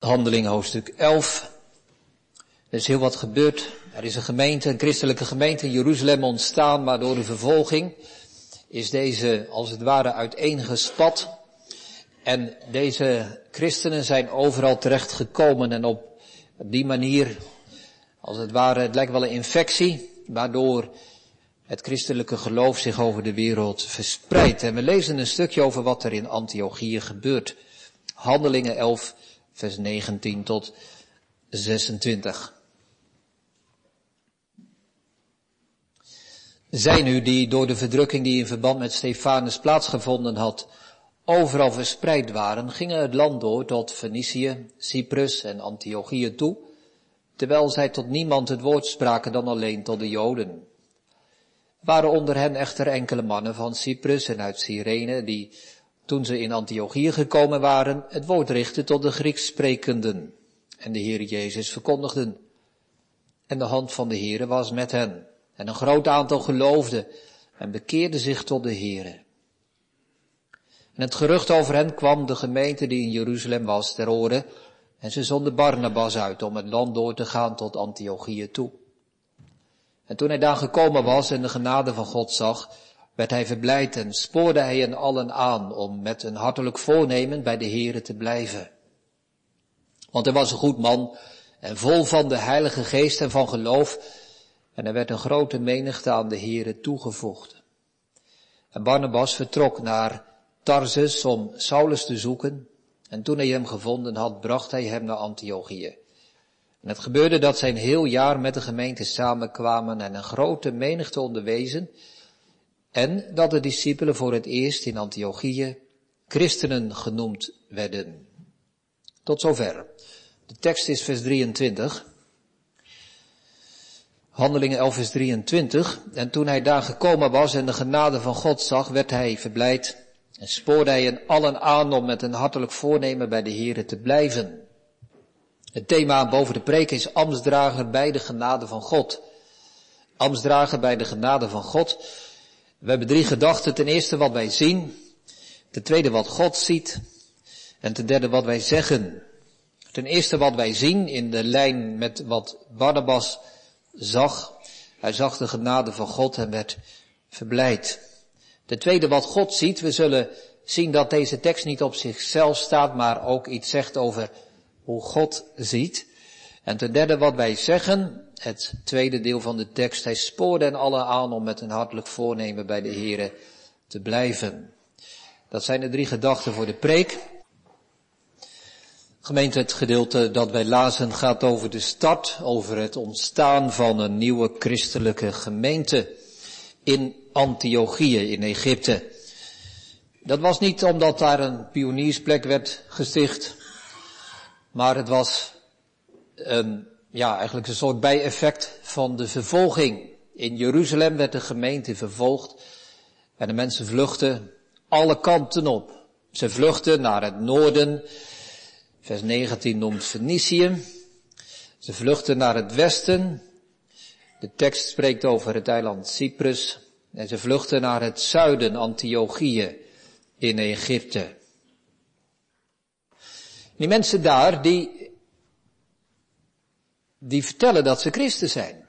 Handelingen hoofdstuk 11. Er is heel wat gebeurd. Er is een gemeente, een christelijke gemeente in Jeruzalem ontstaan, maar door de vervolging is deze als het ware uiteengespat. En deze christenen zijn overal terecht gekomen en op die manier, als het ware, het lijkt wel een infectie, waardoor het christelijke geloof zich over de wereld verspreidt. En we lezen een stukje over wat er in Antiochië gebeurt. Handelingen 11, vers 19 tot 26. Zij nu die door de verdrukking die in verband met Stefanus plaatsgevonden had, overal verspreid waren, gingen het land door tot Fenicië, Cyprus en Antiochië toe, terwijl zij tot niemand het woord spraken dan alleen tot de Joden. Waren onder hen echter enkele mannen van Cyprus en uit Cyrene, die toen ze in Antiochië gekomen waren, het woord richtten tot de Grieks sprekenden en de Heer Jezus verkondigden. En de hand van de Heere was met hen. En een groot aantal geloofde en bekeerde zich tot de Heere. En het gerucht over hen kwam de gemeente die in Jeruzalem was ter oren. En ze zonden Barnabas uit om het land door te gaan tot Antiochië toe. En toen hij daar gekomen was en de genade van God zag, werd hij verblijd en spoorde hij hen allen aan om met een hartelijk voornemen bij de Heere te blijven. Want hij was een goed man en vol van de Heilige Geest en van geloof en er werd een grote menigte aan de Heere toegevoegd. En Barnabas vertrok naar Tarsus om Saulus te zoeken en toen hij hem gevonden had, bracht hij hem naar Antiochië. En het gebeurde dat zij een heel jaar met de gemeente samenkwamen en een grote menigte onderwezen en dat de discipelen voor het eerst in Antiochië christenen genoemd werden. Tot zover. De tekst is vers 23. Handelingen 11 vers 23. En toen hij daar gekomen was en de genade van God zag, werd hij verblijd en spoorde hij hen allen aan om met een hartelijk voornemen bij de Here te blijven. Het thema boven de preek is Amsdrager bij de genade van God. Amsdrager bij de genade van God. We hebben drie gedachten. Ten eerste wat wij zien. Ten tweede wat God ziet. En ten derde wat wij zeggen. Ten eerste wat wij zien in de lijn met wat Barnabas zag. Hij zag de genade van God en werd verblijd. Ten tweede wat God ziet. We zullen zien dat deze tekst niet op zichzelf staat, maar ook iets zegt over hoe God ziet. En ten derde wat wij zeggen, het tweede deel van de tekst, hij spoorde hen alle aan om met een hartelijk voornemen bij de Here te blijven. Dat zijn de drie gedachten voor de preek. Gemeente, het gedeelte dat wij lazen gaat over de start, over het ontstaan van een nieuwe christelijke gemeente in Antiochië in Egypte. Dat was niet omdat daar een pioniersplek werd gesticht, maar het was een, ja, eigenlijk een soort bijeffect van de vervolging. In Jeruzalem werd de gemeente vervolgd en de mensen vluchtten alle kanten op. Ze vluchtten naar het noorden. Vers 19 noemt Fenicië. Ze vluchtten naar het westen. De tekst spreekt over het eiland Cyprus. En ze vluchtten naar het zuiden, Antiochië, in Egypte. Die mensen daar, die, die vertellen dat ze christen zijn.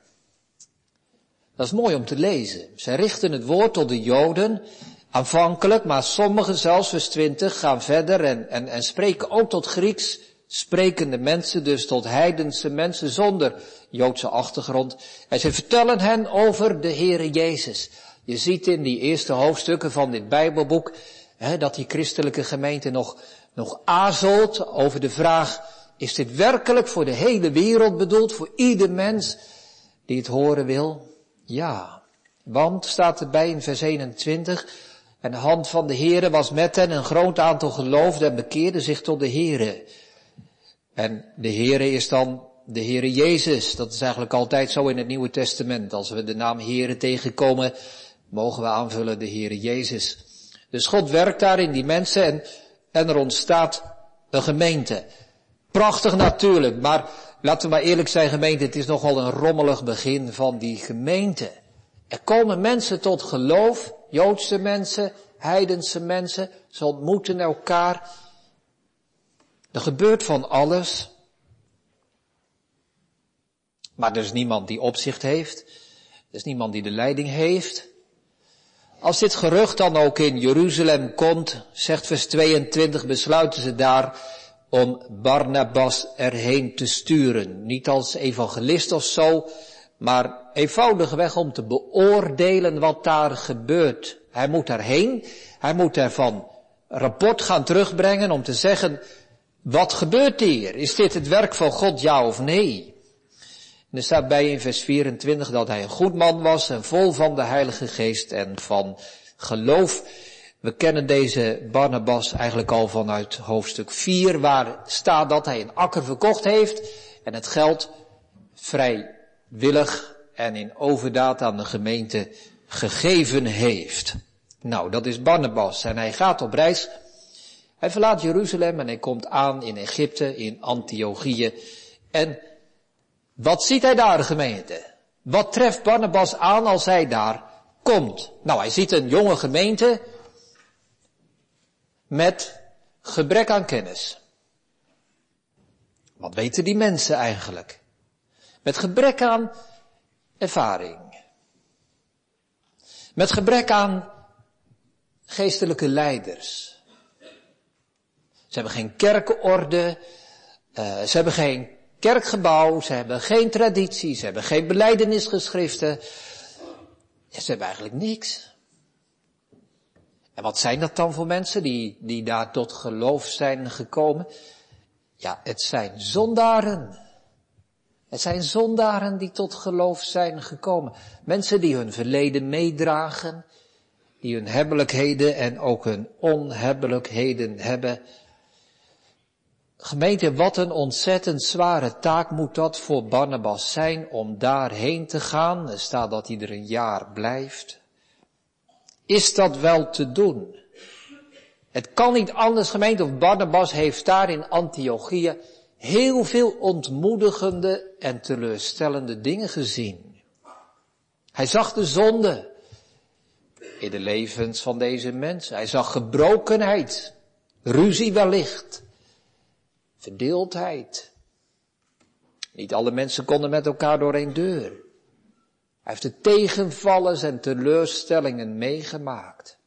Dat is mooi om te lezen. Zij richten het woord tot de Joden, aanvankelijk, maar sommigen, zelfs vers 20, gaan verder en, en, en spreken ook tot Grieks sprekende mensen, dus tot heidense mensen zonder Joodse achtergrond. En ze vertellen hen over de Heere Jezus. Je ziet in die eerste hoofdstukken van dit Bijbelboek hè, dat die christelijke gemeente nog nog aarzelt over de vraag, is dit werkelijk voor de hele wereld bedoeld, voor ieder mens die het horen wil? Ja, want staat erbij in vers 21, en de hand van de Heere was met hen, een groot aantal geloofden en bekeerden zich tot de Heere. En de Heere is dan de Heere Jezus. Dat is eigenlijk altijd zo in het Nieuwe Testament. Als we de naam Heere tegenkomen, mogen we aanvullen de Heere Jezus. Dus God werkt daar in die mensen en en er ontstaat een gemeente. Prachtig natuurlijk, maar laten we maar eerlijk zijn gemeente, het is nogal een rommelig begin van die gemeente. Er komen mensen tot geloof, Joodse mensen, heidense mensen, ze ontmoeten elkaar. Er gebeurt van alles. Maar er is niemand die opzicht heeft. Er is niemand die de leiding heeft. Als dit gerucht dan ook in Jeruzalem komt, zegt vers 22, besluiten ze daar om Barnabas erheen te sturen. Niet als evangelist of zo, maar eenvoudigweg om te beoordelen wat daar gebeurt. Hij moet daarheen, hij moet ervan rapport gaan terugbrengen om te zeggen, wat gebeurt hier? Is dit het werk van God, ja of nee? En er staat bij in vers 24 dat hij een goed man was en vol van de Heilige Geest en van geloof. We kennen deze Barnabas eigenlijk al vanuit hoofdstuk 4, waar staat dat hij een akker verkocht heeft en het geld vrijwillig en in overdaad aan de gemeente gegeven heeft. Nou, dat is Barnabas en hij gaat op reis. Hij verlaat Jeruzalem en hij komt aan in Egypte, in Antiochië. En wat ziet hij daar, gemeente? Wat treft Barnabas aan als hij daar komt? Nou, hij ziet een jonge gemeente met gebrek aan kennis. Wat weten die mensen eigenlijk? Met gebrek aan ervaring. Met gebrek aan geestelijke leiders. Ze hebben geen kerkenorde, uh, ze hebben geen kerkgebouw, ze hebben geen traditie, ze hebben geen beleidenisgeschriften. Ze hebben eigenlijk niks. En wat zijn dat dan voor mensen die, die daar tot geloof zijn gekomen? Ja, het zijn zondaren. Het zijn zondaren die tot geloof zijn gekomen. Mensen die hun verleden meedragen, die hun hebbelijkheden en ook hun onhebbelijkheden hebben. Gemeente, wat een ontzettend zware taak moet dat voor Barnabas zijn om daarheen te gaan. Er staat dat hij er een jaar blijft. Is dat wel te doen? Het kan niet anders, gemeente, of Barnabas heeft daar in Antiochië heel veel ontmoedigende en teleurstellende dingen gezien. Hij zag de zonde in de levens van deze mensen. Hij zag gebrokenheid, ruzie wellicht, verdeeldheid. Niet alle mensen konden met elkaar door één deur. Hij heeft de tegenvallers en teleurstellingen meegemaakt.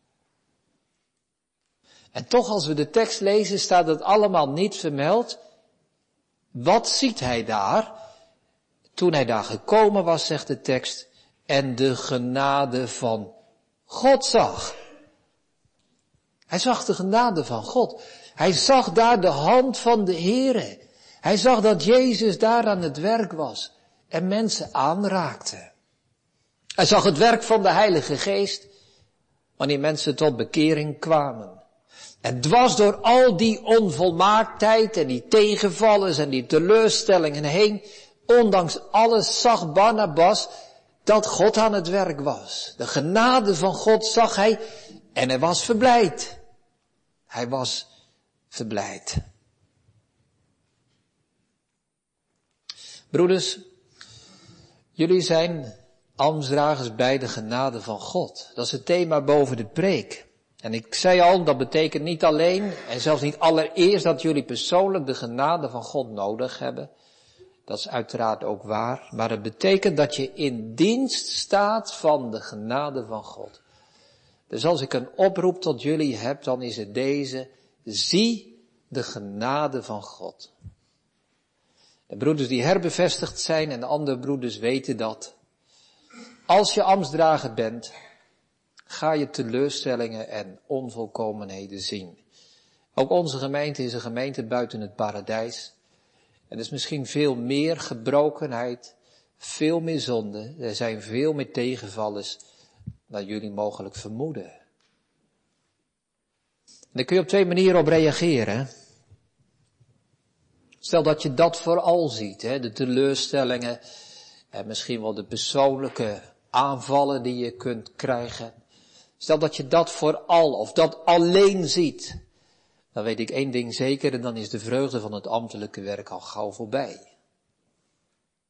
En toch als we de tekst lezen staat het allemaal niet vermeld. Wat ziet hij daar? Toen hij daar gekomen was, zegt de tekst, en de genade van God zag. Hij zag de genade van God. Hij zag daar de hand van de Heere. Hij zag dat Jezus daar aan het werk was en mensen aanraakte. Hij zag het werk van de Heilige Geest wanneer mensen tot bekering kwamen. En dwars door al die onvolmaaktheid en die tegenvallers en die teleurstellingen heen, ondanks alles zag Barnabas dat God aan het werk was. De genade van God zag hij en hij was verblijd. Hij was verblijd. Broeders, jullie zijn ambtsdragers bij de genade van God. Dat is het thema boven de preek. En ik zei al, dat betekent niet alleen en zelfs niet allereerst dat jullie persoonlijk de genade van God nodig hebben. Dat is uiteraard ook waar. Maar het betekent dat je in dienst staat van de genade van God. Dus als ik een oproep tot jullie heb, dan is het deze. Zie de genade van God. De broeders die herbevestigd zijn en de andere broeders weten dat. Als je ambtsdrager bent, ga je teleurstellingen en onvolkomenheden zien. Ook onze gemeente is een gemeente buiten het paradijs. En er is misschien veel meer gebrokenheid, veel meer zonde. Er zijn veel meer tegenvallers dan jullie mogelijk vermoeden. En daar kun je op twee manieren op reageren. Stel dat je dat vooral ziet, hè, de teleurstellingen en misschien wel de persoonlijke aanvallen die je kunt krijgen. Stel dat je dat vooral of dat alleen ziet dan weet ik één ding zeker en dan is de vreugde van het ambtelijke werk al gauw voorbij.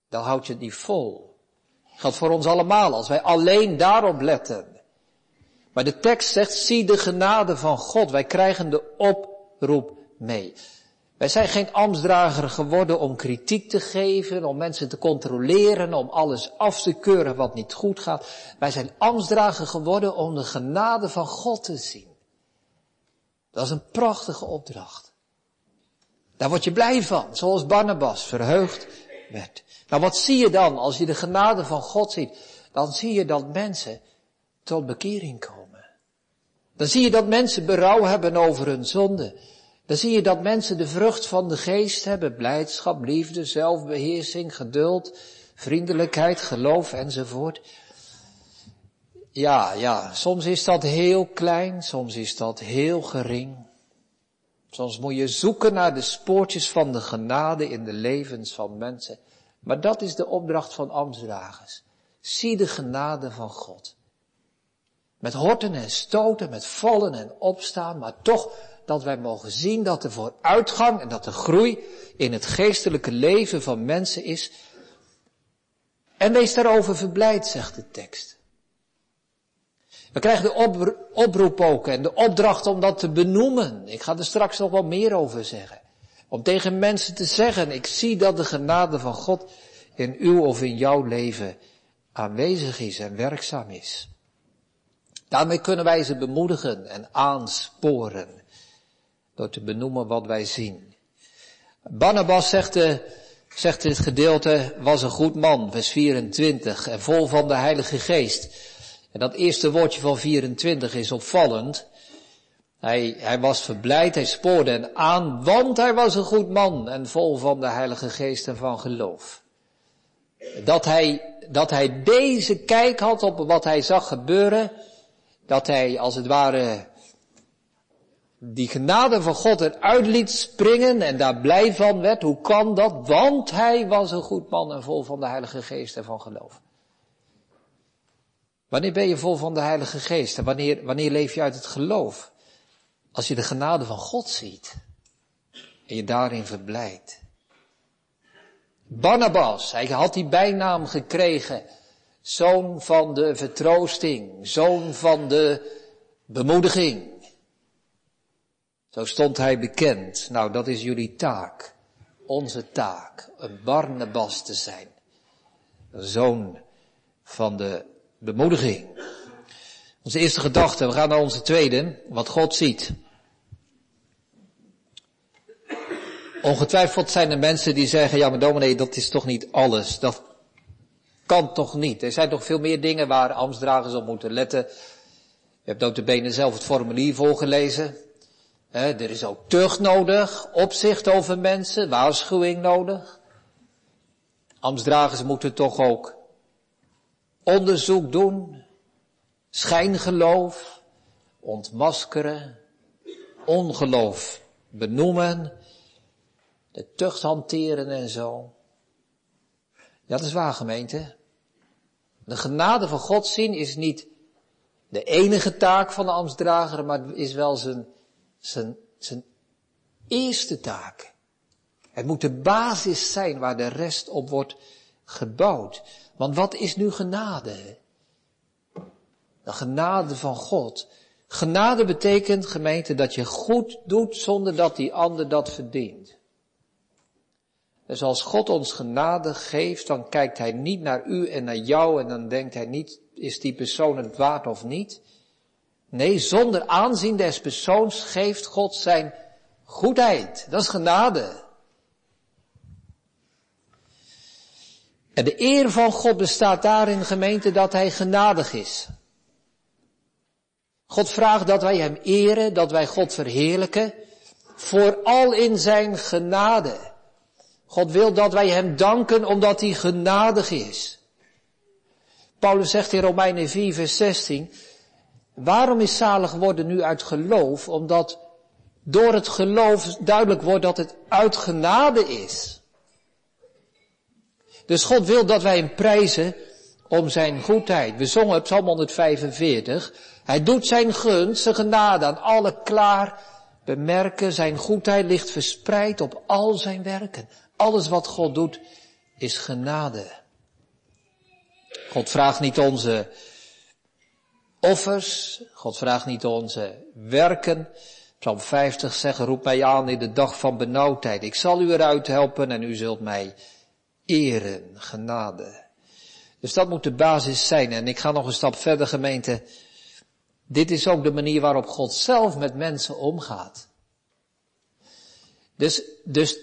Dan houd je het niet vol. Dat geldt voor ons allemaal als wij alleen daarop letten. Maar de tekst zegt, zie de genade van God. Wij krijgen de oproep mee. Wij zijn geen ambtsdrager geworden om kritiek te geven, om mensen te controleren, om alles af te keuren wat niet goed gaat. Wij zijn ambtsdrager geworden om de genade van God te zien. Dat is een prachtige opdracht. Daar word je blij van, zoals Barnabas verheugd werd. Nou, wat zie je dan als je de genade van God ziet? Dan zie je dat mensen tot bekering komen. Dan zie je dat mensen berouw hebben over hun zonde. Dan zie je dat mensen de vrucht van de geest hebben. Blijdschap, liefde, zelfbeheersing, geduld, vriendelijkheid, geloof enzovoort. Ja, ja, soms is dat heel klein, soms is dat heel gering. Soms moet je zoeken naar de spoortjes van de genade in de levens van mensen. Maar dat is de opdracht van ambtsdragers. Zie de genade van God. Met horten en stoten, met vallen en opstaan, maar toch dat wij mogen zien dat er vooruitgang en dat er groei in het geestelijke leven van mensen is. En wees daarover verblijd, zegt de tekst. We krijgen de oproep ook en de opdracht om dat te benoemen. Ik ga er straks nog wel meer over zeggen. Om tegen mensen te zeggen, ik zie dat de genade van God in uw of in jouw leven aanwezig is en werkzaam is. Daarmee kunnen wij ze bemoedigen en aansporen. Door te benoemen wat wij zien. Barnabas zegt, de, zegt dit gedeelte, was een goed man, vers 24, en vol van de Heilige Geest. En dat eerste woordje van 24 is opvallend. Hij, hij was verblijd, hij spoorde hen aan, want hij was een goed man en vol van de Heilige Geest en van geloof. Dat hij, dat hij deze kijk had op wat hij zag gebeuren, dat hij als het ware die genade van God eruit liet springen en daar blij van werd. Hoe kan dat? Want hij was een goed man en vol van de Heilige Geest en van geloof. Wanneer ben je vol van de Heilige Geest en wanneer, wanneer leef je uit het geloof? Als je de genade van God ziet en je daarin verblijdt. Barnabas, hij had die bijnaam gekregen, zoon van de vertroosting, zoon van de bemoediging. Zo stond hij bekend. Nou, dat is jullie taak, onze taak, een Barnabas te zijn, een zoon van de bemoediging. Onze eerste gedachte, we gaan naar onze tweede, wat God ziet. Ongetwijfeld zijn er mensen die zeggen, ja maar dominee, dat is toch niet alles. Dat kan toch niet. Er zijn toch veel meer dingen waar ambtsdragers op moeten letten. Je hebt ook de benen zelf het formulier voorgelezen. Er is ook tucht nodig, opzicht over mensen, waarschuwing nodig. Ambtsdragers moeten toch ook onderzoek doen, schijngeloof, ontmaskeren, ongeloof benoemen, de tucht hanteren en zo. Ja, dat is waar gemeente. De genade van God zien is niet de enige taak van de ambtsdrager, maar is wel zijn, zijn, zijn eerste taak. Het moet de basis zijn waar de rest op wordt gebouwd. Want wat is nu genade? De genade van God. Genade betekent, gemeente, dat je goed doet zonder dat die ander dat verdient. Dus als God ons genade geeft, dan kijkt Hij niet naar u en naar jou en dan denkt Hij niet, is die persoon het waard of niet? Nee, zonder aanzien des persoons geeft God zijn goedheid. Dat is genade. En de eer van God bestaat daarin, gemeente, dat Hij genadig is. God vraagt dat wij Hem eren, dat wij God verheerlijken, vooral in Zijn genade. God wil dat wij Hem danken omdat Hij genadig is. Paulus zegt in Romeinen 4, vers 16, waarom is zalig worden nu uit geloof? Omdat door het geloof duidelijk wordt dat het uit genade is. Dus God wil dat wij hem prijzen om zijn goedheid. We zongen Psalm 145. Hij doet zijn gunst, zijn genade aan alle klaar bemerken. Zijn goedheid ligt verspreid op al zijn werken. Alles wat God doet is genade. God vraagt niet onze offers. God vraagt niet onze werken. Psalm 50 zegt, roep mij aan in de dag van benauwdheid. Ik zal u eruit helpen en u zult mij eren, genade. Dus dat moet de basis zijn. En ik ga nog een stap verder, gemeente. Dit is ook de manier waarop God zelf met mensen omgaat. Dus, dus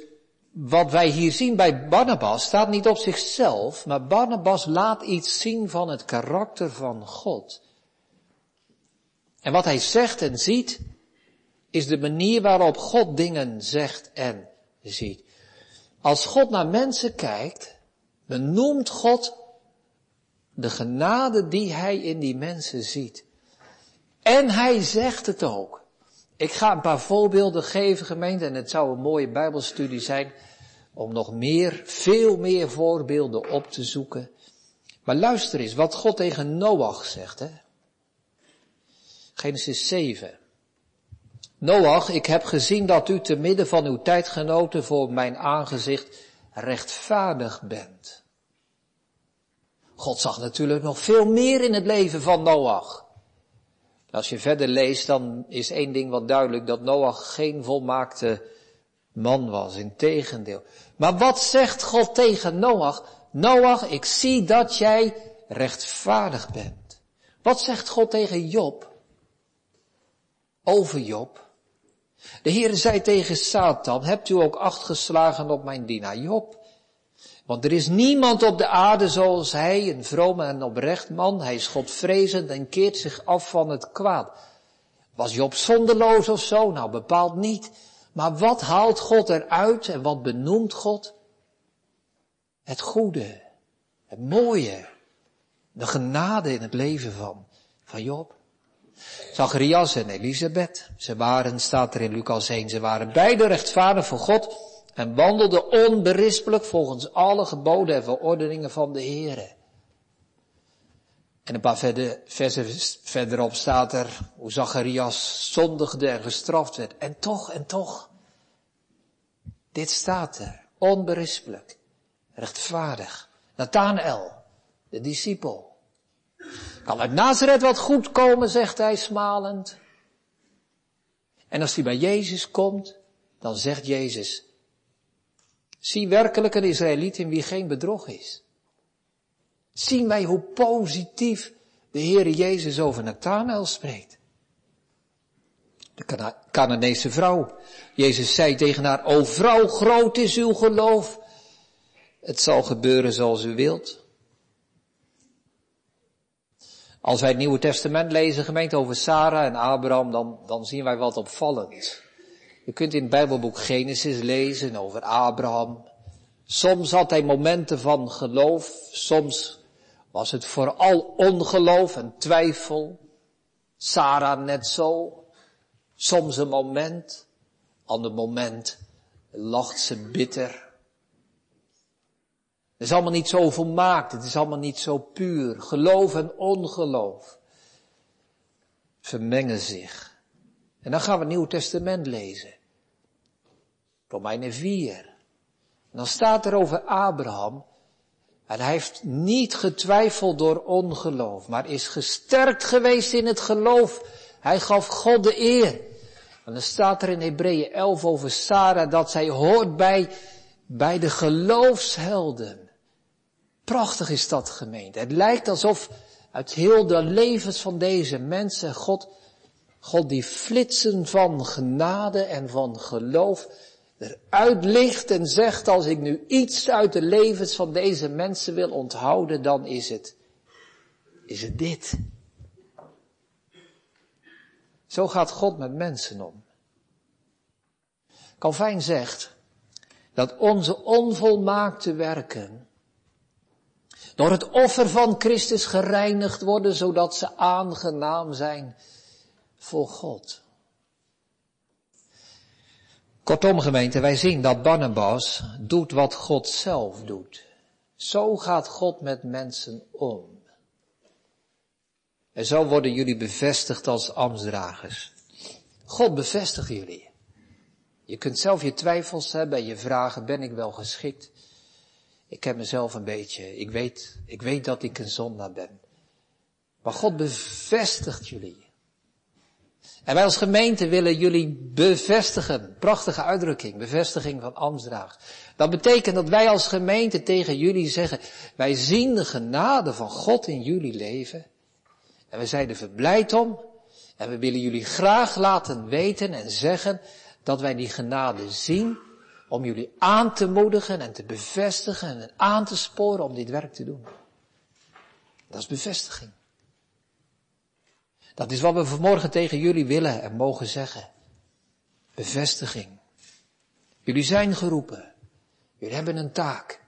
wat wij hier zien bij Barnabas staat niet op zichzelf, maar Barnabas laat iets zien van het karakter van God. En wat hij zegt en ziet, is de manier waarop God dingen zegt en ziet. Als God naar mensen kijkt, benoemt God de genade die hij in die mensen ziet. En hij zegt het ook. Ik ga een paar voorbeelden geven, gemeente, en het zou een mooie bijbelstudie zijn om nog meer, veel meer voorbeelden op te zoeken. Maar luister eens wat God tegen Noach zegt, hè. Genesis 7. Noach, ik heb gezien dat u te midden van uw tijdgenoten voor mijn aangezicht rechtvaardig bent. God zag natuurlijk nog veel meer in het leven van Noach. Als je verder leest, dan is één ding wat duidelijk, dat Noach geen volmaakte man was, in tegendeel. Maar wat zegt God tegen Noach? Noach, ik zie dat jij rechtvaardig bent. Wat zegt God tegen Job? Over Job. De Heer zei tegen Satan, hebt u ook acht geslagen op mijn dienaar Job? Want er is niemand op de aarde zoals hij, een vrome en oprecht man. Hij is godvrezend en keert zich af van het kwaad. Was Job zonderloos of zo? Nou, bepaald niet. Maar wat haalt God eruit en wat benoemt God? Het goede, het mooie, de genade in het leven van, van Job. Zacharias en Elisabeth, ze waren, staat er in Lucas 1, ze waren beide rechtvaardig voor God en wandelden onberispelijk volgens alle geboden en verordeningen van de Heere. En een paar verder, versen verderop staat er hoe Zacharias zondigde en gestraft werd. En toch, en toch. Dit staat er. Onberispelijk. Rechtvaardig. Nathanael, de discipel. Kan uit Nazareth wat goed komen, zegt hij smalend. En als hij bij Jezus komt, dan zegt Jezus, zie werkelijk een Israëliet in wie geen bedrog is. Zien wij hoe positief de Heere Jezus over Nathanael spreekt. De Canaanese vrouw. Jezus zei tegen haar, o vrouw, groot is uw geloof. Het zal gebeuren zoals u wilt. Als wij het Nieuwe Testament lezen, gemeente over Sarah en Abraham, dan, dan zien wij wat opvallend. Je kunt in het Bijbelboek Genesis lezen over Abraham. Soms had hij momenten van geloof, soms was het vooral ongeloof en twijfel. Sarah net zo. Soms een moment, ander moment lacht ze bitter. Het is allemaal niet zo volmaakt, het is allemaal niet zo puur. Geloof en ongeloof vermengen zich. En dan gaan we het Nieuw Testament lezen. Romeinen 4. En dan staat er over Abraham, en hij heeft niet getwijfeld door ongeloof, maar is gesterkt geweest in het geloof. Hij gaf God de eer. En dan staat er in Hebreeën 11 over Sarah dat zij hoort bij, bij de geloofshelden. Prachtig is dat gemeente. Het lijkt alsof uit heel de levens van deze mensen God, God die flitsen van genade en van geloof eruit licht en zegt als ik nu iets uit de levens van deze mensen wil onthouden, dan is het, is het dit. Zo gaat God met mensen om. Calvijn zegt dat onze onvolmaakte werken door het offer van Christus gereinigd worden, zodat ze aangenaam zijn voor God. Kortom gemeente, wij zien dat Barnabas doet wat God zelf doet. Zo gaat God met mensen om. En zo worden jullie bevestigd als ambtsdragers. God bevestigt jullie. Je kunt zelf je twijfels hebben en je vragen, ben ik wel geschikt? Ik heb mezelf een beetje, ik weet, ik weet dat ik een zondaar ben. Maar God bevestigt jullie. En wij als gemeente willen jullie bevestigen. Prachtige uitdrukking, bevestiging van ambtsdragers. Dat betekent dat wij als gemeente tegen jullie zeggen, wij zien de genade van God in jullie leven. En we zijn er verblijd om. En we willen jullie graag laten weten en zeggen dat wij die genade zien om jullie aan te moedigen en te bevestigen en aan te sporen om dit werk te doen. Dat is bevestiging. Dat is wat we vanmorgen tegen jullie willen en mogen zeggen. Bevestiging. Jullie zijn geroepen. Jullie hebben een taak.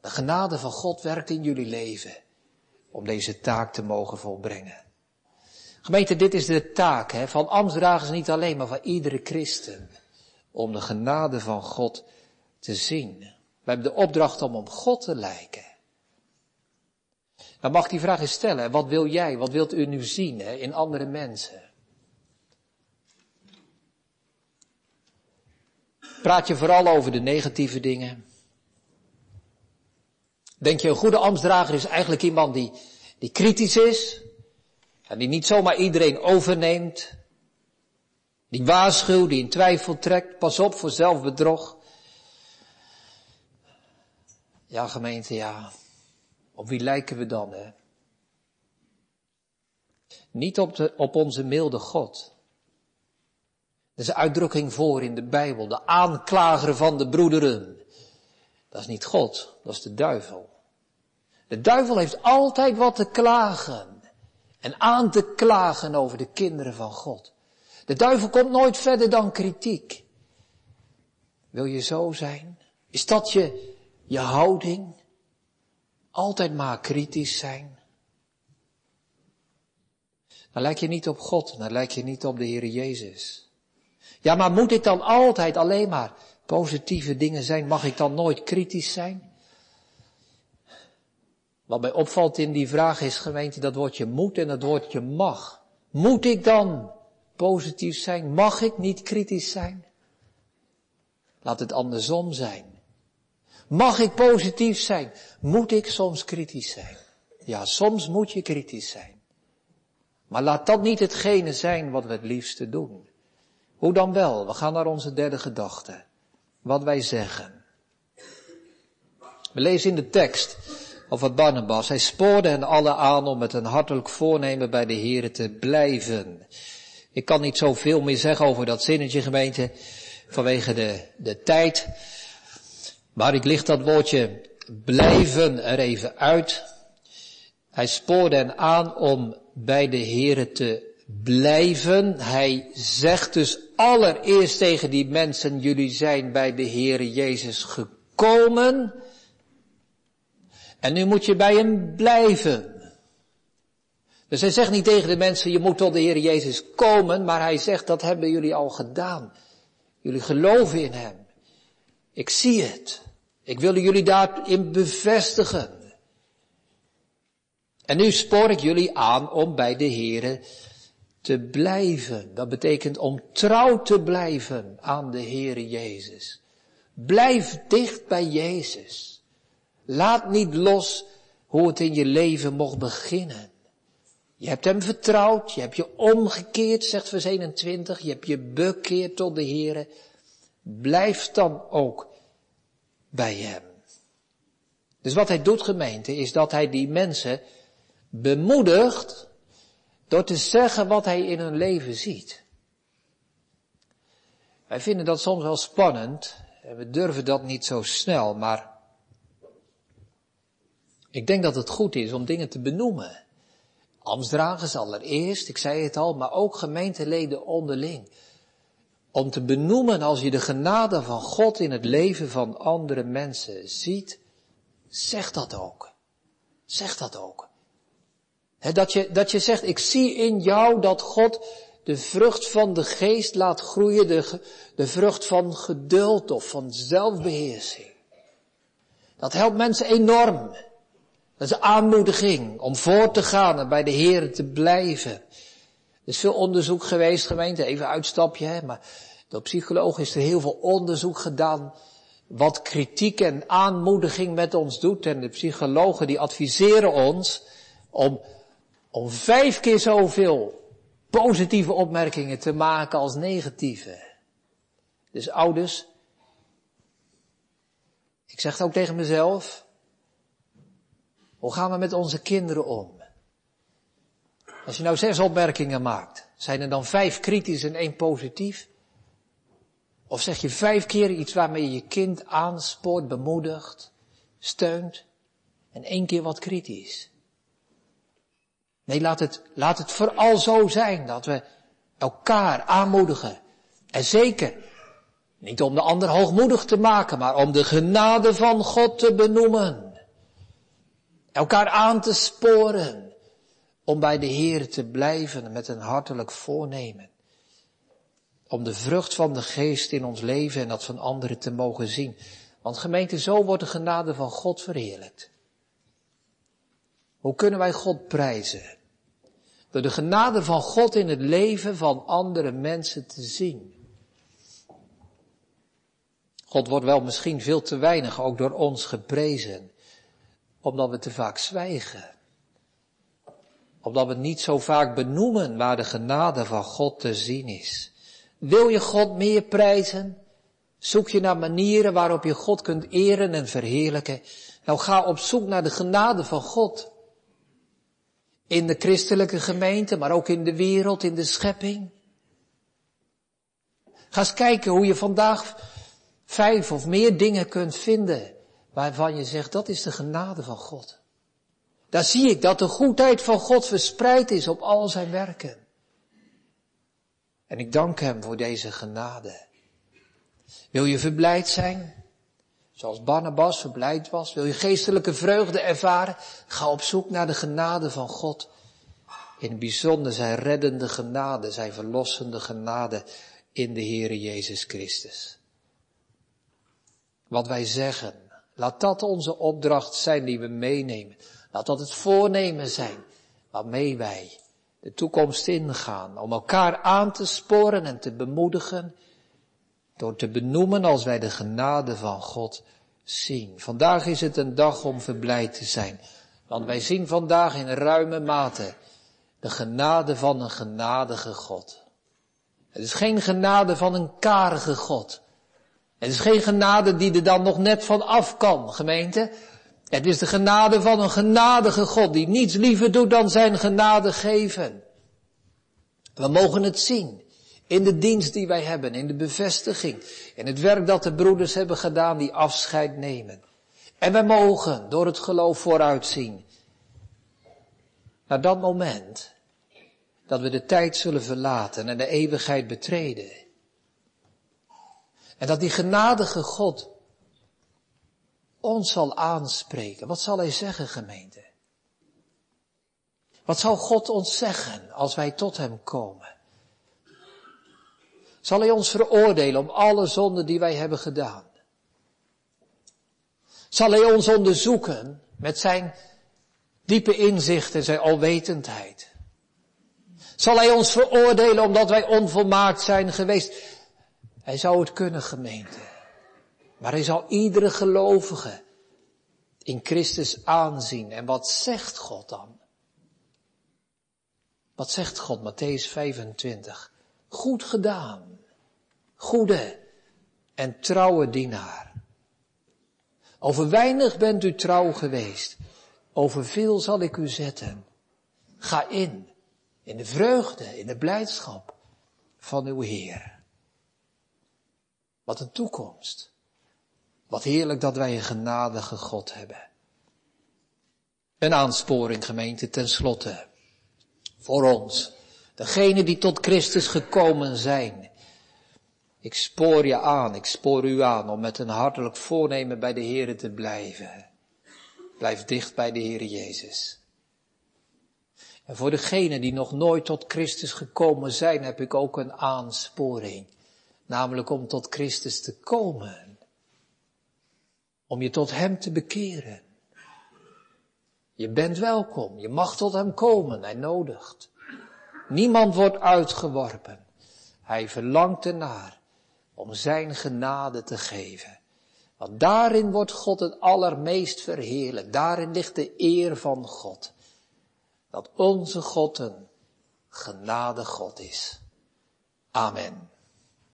De genade van God werkt in jullie leven om deze taak te mogen volbrengen. Gemeente, dit is de taak hè, van ambtsdragers niet alleen, maar van iedere christen. Om de genade van God te zien. We hebben de opdracht om op God te lijken. Dan mag ik die vraag eens stellen. Wat wil jij, wat wilt u nu zien hè, in andere mensen? Praat je vooral over de negatieve dingen? Denk je een goede ambtsdrager is eigenlijk iemand die, die kritisch is? En die niet zomaar iedereen overneemt? Die waarschuwt, die in twijfel trekt. Pas op voor zelfbedrog. Ja gemeente, ja. Op wie lijken we dan, hè? Niet op, de, op onze milde God. Er is een uitdrukking voor in de Bijbel. De aanklager van de broederen. Dat is niet God, dat is de duivel. De duivel heeft altijd wat te klagen. En aan te klagen over de kinderen van God. De duivel komt nooit verder dan kritiek. Wil je zo zijn? Is dat je, je houding? Altijd maar kritisch zijn. Dan lijk je niet op God, dan lijk je niet op de Heer Jezus. Ja, maar moet ik dan altijd alleen maar positieve dingen zijn? Mag ik dan nooit kritisch zijn? Wat mij opvalt in die vraag is, gemeente, dat woordje moet en dat woordje mag. Moet ik dan positief zijn? Mag ik niet kritisch zijn? Laat het andersom zijn. Mag ik positief zijn? Moet ik soms kritisch zijn? Ja, soms moet je kritisch zijn. Maar laat dat niet hetgene zijn wat we het liefste doen. Hoe dan wel? We gaan naar onze derde gedachte. Wat wij zeggen. We lezen in de tekst over Barnabas. Hij spoorde hen alle aan om met een hartelijk voornemen bij de Here te blijven. Ik kan niet zoveel meer zeggen over dat zinnetje gemeente vanwege de, de tijd. Maar ik licht dat woordje blijven er even uit. Hij spoorde hen aan om bij de Here te blijven. Hij zegt dus allereerst tegen die mensen, jullie zijn bij de Heere Jezus gekomen. En nu moet je bij hem blijven. Dus hij zegt niet tegen de mensen, je moet tot de Heer Jezus komen, maar hij zegt, dat hebben jullie al gedaan. Jullie geloven in hem. Ik zie het. Ik wil jullie daarin bevestigen. En nu spoor ik jullie aan om bij de Heere te blijven. Dat betekent om trouw te blijven aan de Heere Jezus. Blijf dicht bij Jezus. Laat niet los hoe het in je leven mocht beginnen. Je hebt hem vertrouwd, je hebt je omgekeerd, zegt vers 21, je hebt je bekeerd tot de Heere. Blijf dan ook bij hem. Dus wat hij doet gemeente is dat hij die mensen bemoedigt door te zeggen wat hij in hun leven ziet. Wij vinden dat soms wel spannend en we durven dat niet zo snel, maar ik denk dat het goed is om dingen te benoemen. Amstdragers allereerst, ik zei het al, maar ook gemeenteleden onderling. Om te benoemen als je de genade van God in het leven van andere mensen ziet, zeg dat ook. Zeg dat ook. dat, je, dat je zegt, ik zie in jou dat God de vrucht van de geest laat groeien, de, de vrucht van geduld of van zelfbeheersing. Dat helpt mensen enorm. Dat is aanmoediging om voor te gaan en bij de Heer te blijven. Er is veel onderzoek geweest, gemeente, even uitstapje, hè, maar door psychologen is er heel veel onderzoek gedaan wat kritiek en aanmoediging met ons doet. En de psychologen die adviseren ons om, om vijf keer zoveel positieve opmerkingen te maken als negatieve. Dus ouders, ik zeg het ook tegen mezelf, hoe gaan we met onze kinderen om? Als je nou zes opmerkingen maakt, zijn er dan vijf kritisch en één positief? Of zeg je vijf keer iets waarmee je je kind aanspoort, bemoedigt, steunt en één keer wat kritisch? Nee, laat het, laat het vooral zo zijn dat we elkaar aanmoedigen. En zeker, niet om de ander hoogmoedig te maken, maar om de genade van God te benoemen. Elkaar aan te sporen om bij de Heer te blijven met een hartelijk voornemen. Om de vrucht van de geest in ons leven en dat van anderen te mogen zien. Want gemeente, zo wordt de genade van God verheerlijkt. Hoe kunnen wij God prijzen? Door de genade van God in het leven van andere mensen te zien. God wordt wel misschien veel te weinig ook door ons geprezen, omdat we te vaak zwijgen. Omdat we niet zo vaak benoemen waar de genade van God te zien is. Wil je God meer prijzen? Zoek je naar manieren waarop je God kunt eren en verheerlijken? Nou ga op zoek naar de genade van God. In de christelijke gemeente, maar ook in de wereld, in de schepping. Ga eens kijken hoe je vandaag vijf of meer dingen kunt vinden waarvan je zegt dat is de genade van God. Daar zie ik dat de goedheid van God verspreid is op al zijn werken. En ik dank hem voor deze genade. Wil je verblijd zijn? Zoals Barnabas verblijd was. Wil je geestelijke vreugde ervaren? Ga op zoek naar de genade van God. In het bijzonder zijn reddende genade, zijn verlossende genade in de Heere Jezus Christus. Wat wij zeggen, laat dat onze opdracht zijn die we meenemen. Laat dat het voornemen zijn waarmee wij de toekomst ingaan. Om elkaar aan te sporen en te bemoedigen door te benoemen als wij de genade van God zien. Vandaag is het een dag om verblijd te zijn. Want wij zien vandaag in ruime mate de genade van een genadige God. Het is geen genade van een karige God. Het is geen genade die er dan nog net van af kan, gemeente. Het is de genade van een genadige God die niets liever doet dan zijn genade geven. We mogen het zien in de dienst die wij hebben, in de bevestiging, in het werk dat de broeders hebben gedaan die afscheid nemen. En wij mogen door het geloof vooruitzien naar dat moment dat we de tijd zullen verlaten en de eeuwigheid betreden. En dat die genadige God ons zal aanspreken. Wat zal hij zeggen, gemeente? Wat zal God ons zeggen als wij tot hem komen? Zal hij ons veroordelen om alle zonden die wij hebben gedaan? Zal hij ons onderzoeken met zijn diepe inzicht en zijn alwetendheid? Zal hij ons veroordelen omdat wij onvolmaakt zijn geweest? Hij zou het kunnen, gemeente. Maar hij zal iedere gelovige in Christus aanzien. En wat zegt God dan? Wat zegt God, Matthäus 25? Goed gedaan, goede en trouwe dienaar. Over weinig bent u trouw geweest, over veel zal ik u zetten. Ga in, in de vreugde, in de blijdschap van uw Heer. Wat een toekomst. Wat heerlijk dat wij een genadige God hebben. Een aansporing gemeente tenslotte. Voor ons. Degene die tot Christus gekomen zijn. Ik spoor je aan, ik spoor u aan om met een hartelijk voornemen bij de Heer te blijven. Blijf dicht bij de Heer Jezus. En voor degenen die nog nooit tot Christus gekomen zijn, heb ik ook een aansporing. Namelijk om tot Christus te komen. Om je tot Hem te bekeren. Je bent welkom, je mag tot Hem komen, Hij nodigt. Niemand wordt uitgeworpen. Hij verlangt ernaar om Zijn genade te geven. Want daarin wordt God het allermeest verheerlijk. Daarin ligt de eer van God. Dat onze God een genade God is. Amen.